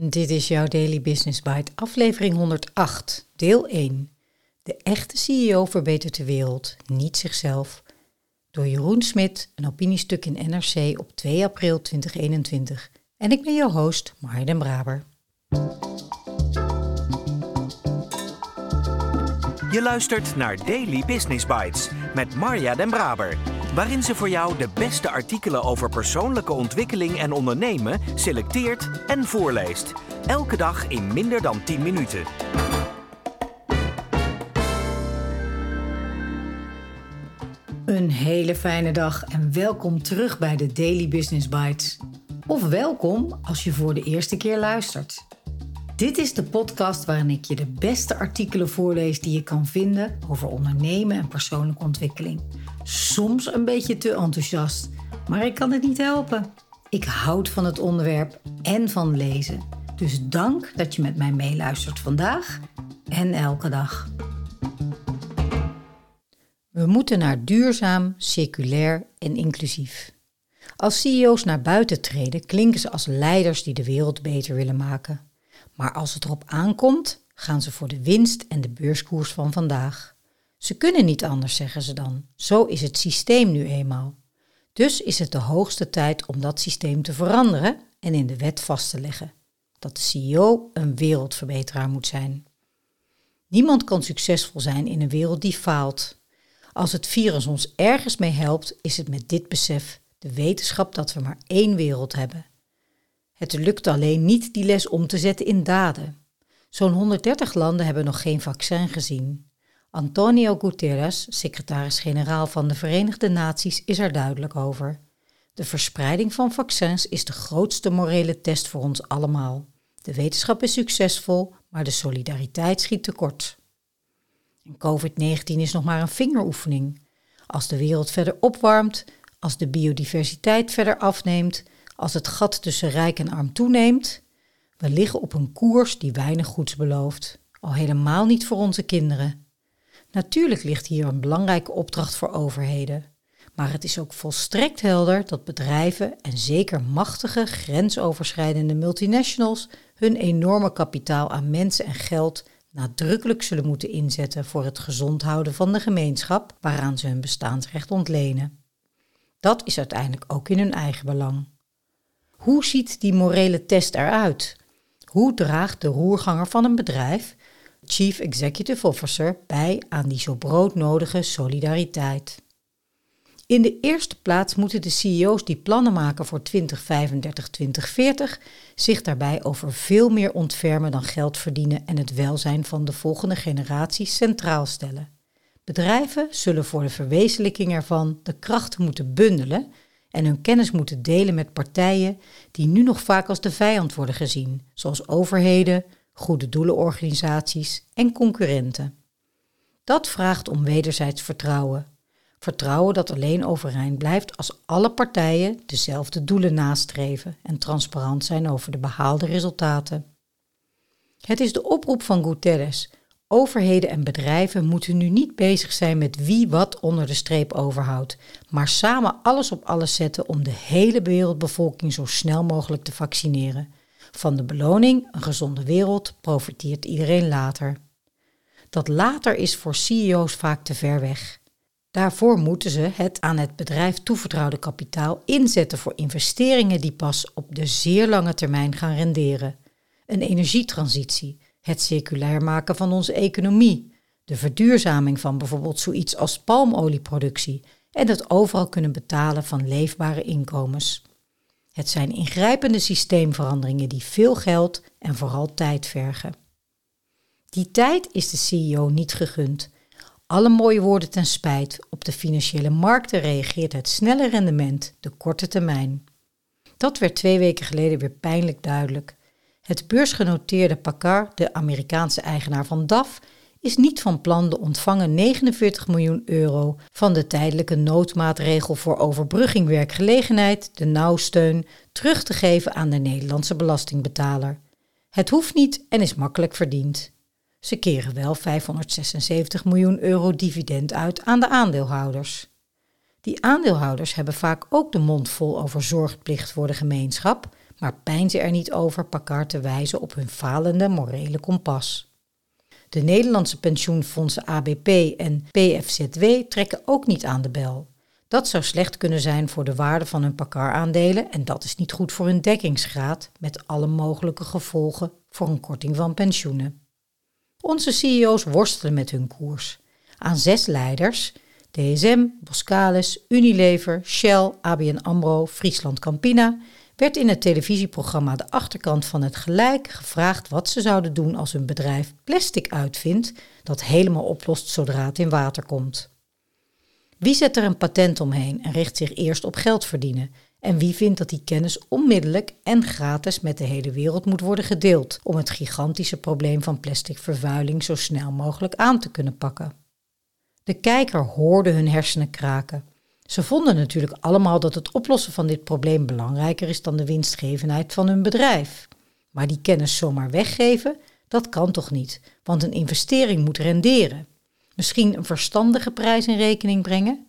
Dit is jouw Daily Business Bite, aflevering 108, deel 1. De echte CEO verbetert de wereld, niet zichzelf. Door Jeroen Smit, een opiniestuk in NRC op 2 april 2021. En ik ben jouw host, Marja den Braber. Je luistert naar Daily Business Bites met Marja den Braber waarin ze voor jou de beste artikelen over persoonlijke ontwikkeling en ondernemen selecteert en voorleest. Elke dag in minder dan 10 minuten. Een hele fijne dag en welkom terug bij de Daily Business Bites. Of welkom als je voor de eerste keer luistert. Dit is de podcast waarin ik je de beste artikelen voorlees die je kan vinden over ondernemen en persoonlijke ontwikkeling soms een beetje te enthousiast, maar ik kan het niet helpen. Ik houd van het onderwerp en van lezen. Dus dank dat je met mij meeluistert vandaag en elke dag. We moeten naar duurzaam, circulair en inclusief. Als CEO's naar buiten treden, klinken ze als leiders die de wereld beter willen maken. Maar als het erop aankomt, gaan ze voor de winst en de beurskoers van vandaag. Ze kunnen niet anders, zeggen ze dan. Zo is het systeem nu eenmaal. Dus is het de hoogste tijd om dat systeem te veranderen en in de wet vast te leggen. Dat de CEO een wereldverbeteraar moet zijn. Niemand kan succesvol zijn in een wereld die faalt. Als het virus ons ergens mee helpt, is het met dit besef, de wetenschap dat we maar één wereld hebben. Het lukt alleen niet die les om te zetten in daden. Zo'n 130 landen hebben nog geen vaccin gezien. Antonio Guterres, secretaris-generaal van de Verenigde Naties, is er duidelijk over. De verspreiding van vaccins is de grootste morele test voor ons allemaal. De wetenschap is succesvol, maar de solidariteit schiet tekort. COVID-19 is nog maar een vingeroefening. Als de wereld verder opwarmt, als de biodiversiteit verder afneemt, als het gat tussen rijk en arm toeneemt, we liggen op een koers die weinig goeds belooft. Al helemaal niet voor onze kinderen. Natuurlijk ligt hier een belangrijke opdracht voor overheden. Maar het is ook volstrekt helder dat bedrijven en zeker machtige, grensoverschrijdende multinationals hun enorme kapitaal aan mensen en geld nadrukkelijk zullen moeten inzetten voor het gezond houden van de gemeenschap waaraan ze hun bestaansrecht ontlenen. Dat is uiteindelijk ook in hun eigen belang. Hoe ziet die morele test eruit? Hoe draagt de roerganger van een bedrijf Chief Executive Officer bij aan die zo broodnodige solidariteit. In de eerste plaats moeten de CEO's die plannen maken voor 2035-2040 zich daarbij over veel meer ontfermen dan geld verdienen en het welzijn van de volgende generatie centraal stellen. Bedrijven zullen voor de verwezenlijking ervan de krachten moeten bundelen en hun kennis moeten delen met partijen die nu nog vaak als de vijand worden gezien, zoals overheden, goede doelenorganisaties en concurrenten. Dat vraagt om wederzijds vertrouwen. Vertrouwen dat alleen overeind blijft als alle partijen dezelfde doelen nastreven en transparant zijn over de behaalde resultaten. Het is de oproep van Guterres. Overheden en bedrijven moeten nu niet bezig zijn met wie wat onder de streep overhoudt, maar samen alles op alles zetten om de hele wereldbevolking zo snel mogelijk te vaccineren. Van de beloning, een gezonde wereld, profiteert iedereen later. Dat later is voor CEO's vaak te ver weg. Daarvoor moeten ze het aan het bedrijf toevertrouwde kapitaal inzetten voor investeringen die pas op de zeer lange termijn gaan renderen. Een energietransitie, het circulair maken van onze economie, de verduurzaming van bijvoorbeeld zoiets als palmolieproductie en het overal kunnen betalen van leefbare inkomens. Het zijn ingrijpende systeemveranderingen die veel geld en vooral tijd vergen. Die tijd is de CEO niet gegund. Alle mooie woorden ten spijt, op de financiële markten reageert het snelle rendement, de korte termijn. Dat werd twee weken geleden weer pijnlijk duidelijk. Het beursgenoteerde Packard, de Amerikaanse eigenaar van DAF, is niet van plan de ontvangen 49 miljoen euro van de tijdelijke noodmaatregel voor overbrugging werkgelegenheid, de nauwsteun, terug te geven aan de Nederlandse belastingbetaler. Het hoeft niet en is makkelijk verdiend. Ze keren wel 576 miljoen euro dividend uit aan de aandeelhouders. Die aandeelhouders hebben vaak ook de mond vol over zorgplicht voor de gemeenschap, maar pijnzen er niet over Paccard te wijzen op hun falende morele kompas. De Nederlandse pensioenfondsen ABP en PFZW trekken ook niet aan de bel. Dat zou slecht kunnen zijn voor de waarde van hun Paccard-aandelen en dat is niet goed voor hun dekkingsgraad, met alle mogelijke gevolgen voor een korting van pensioenen. Onze CEO's worstelen met hun koers. Aan zes leiders, DSM, Boskalis, Unilever, Shell, ABN AMRO, Friesland Campina, werd in het televisieprogramma De Achterkant van het Gelijk gevraagd wat ze zouden doen als hun bedrijf plastic uitvindt dat helemaal oplost zodra het in water komt. Wie zet er een patent omheen en richt zich eerst op geld verdienen? En wie vindt dat die kennis onmiddellijk en gratis met de hele wereld moet worden gedeeld om het gigantische probleem van plastic vervuiling zo snel mogelijk aan te kunnen pakken? De kijker hoorde hun hersenen kraken. Ze vonden natuurlijk allemaal dat het oplossen van dit probleem belangrijker is dan de winstgevendheid van hun bedrijf. Maar die kennis zomaar weggeven, dat kan toch niet, want een investering moet renderen. Misschien een verstandige prijs in rekening brengen?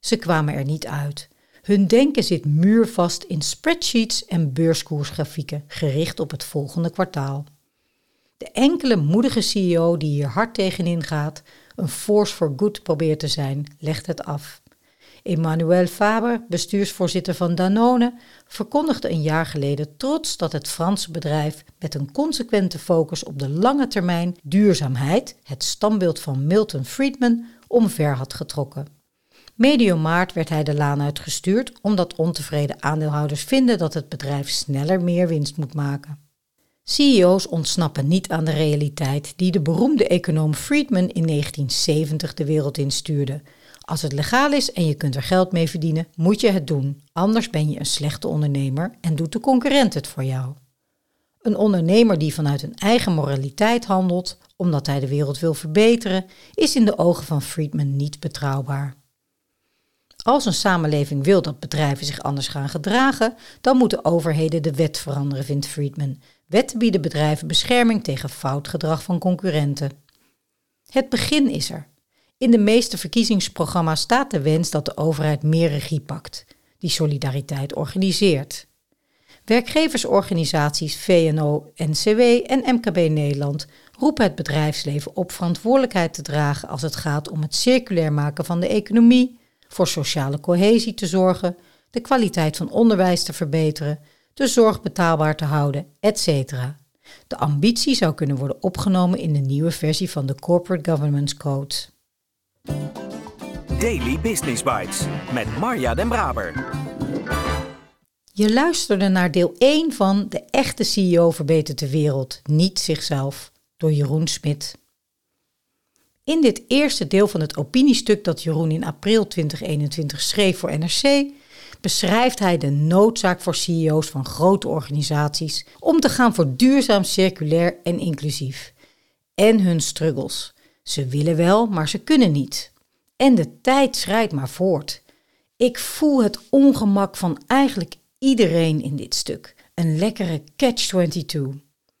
Ze kwamen er niet uit. Hun denken zit muurvast in spreadsheets en beurskoersgrafieken gericht op het volgende kwartaal. De enkele moedige CEO die hier hard tegenin gaat, een force for good probeert te zijn, legt het af. Emmanuel Faber, bestuursvoorzitter van Danone, verkondigde een jaar geleden trots dat het Franse bedrijf met een consequente focus op de lange termijn duurzaamheid het standbeeld van Milton Friedman omver had getrokken. Medio maart werd hij de laan uitgestuurd omdat ontevreden aandeelhouders vinden dat het bedrijf sneller meer winst moet maken. CEO's ontsnappen niet aan de realiteit die de beroemde econoom Friedman in 1970 de wereld instuurde. Als het legaal is en je kunt er geld mee verdienen, moet je het doen. Anders ben je een slechte ondernemer en doet de concurrent het voor jou. Een ondernemer die vanuit een eigen moraliteit handelt, omdat hij de wereld wil verbeteren, is in de ogen van Friedman niet betrouwbaar. Als een samenleving wil dat bedrijven zich anders gaan gedragen, dan moeten overheden de wet veranderen, vindt Friedman. Wetten bieden bedrijven bescherming tegen fout gedrag van concurrenten. Het begin is er. In de meeste verkiezingsprogramma's staat de wens dat de overheid meer regie pakt, die solidariteit organiseert. Werkgeversorganisaties VNO, NCW en MKB Nederland roepen het bedrijfsleven op verantwoordelijkheid te dragen als het gaat om het circulair maken van de economie, voor sociale cohesie te zorgen, de kwaliteit van onderwijs te verbeteren, de zorg betaalbaar te houden, etc. De ambitie zou kunnen worden opgenomen in de nieuwe versie van de Corporate Governance Code. Daily Business Bites met Marja Den Braber. Je luisterde naar deel 1 van De echte CEO verbetert de wereld, niet zichzelf, door Jeroen Smit. In dit eerste deel van het opiniestuk dat Jeroen in april 2021 schreef voor NRC, beschrijft hij de noodzaak voor CEO's van grote organisaties om te gaan voor duurzaam, circulair en inclusief. En hun struggles. Ze willen wel, maar ze kunnen niet. En de tijd schrijdt maar voort. Ik voel het ongemak van eigenlijk iedereen in dit stuk. Een lekkere catch-22.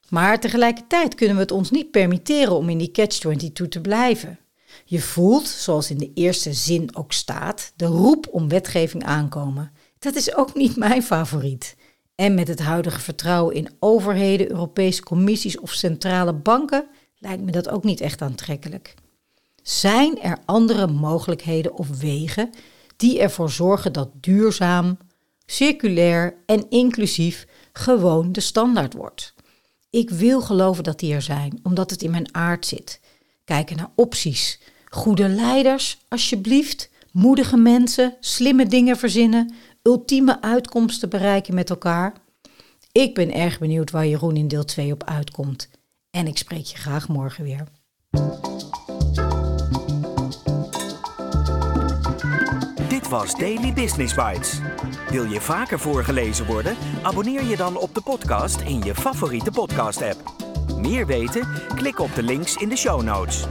Maar tegelijkertijd kunnen we het ons niet permitteren om in die catch-22 te blijven. Je voelt, zoals in de eerste zin ook staat, de roep om wetgeving aankomen. Dat is ook niet mijn favoriet. En met het huidige vertrouwen in overheden, Europese commissies of centrale banken lijkt me dat ook niet echt aantrekkelijk. Zijn er andere mogelijkheden of wegen die ervoor zorgen dat duurzaam, circulair en inclusief gewoon de standaard wordt? Ik wil geloven dat die er zijn, omdat het in mijn aard zit. Kijken naar opties. Goede leiders, alsjeblieft. Moedige mensen, slimme dingen verzinnen, ultieme uitkomsten bereiken met elkaar. Ik ben erg benieuwd waar Jeroen in deel 2 op uitkomt. En ik spreek je graag morgen weer. Dit was Daily Business Bites. Wil je vaker voorgelezen worden? Abonneer je dan op de podcast in je favoriete podcast-app. Meer weten? Klik op de links in de show notes.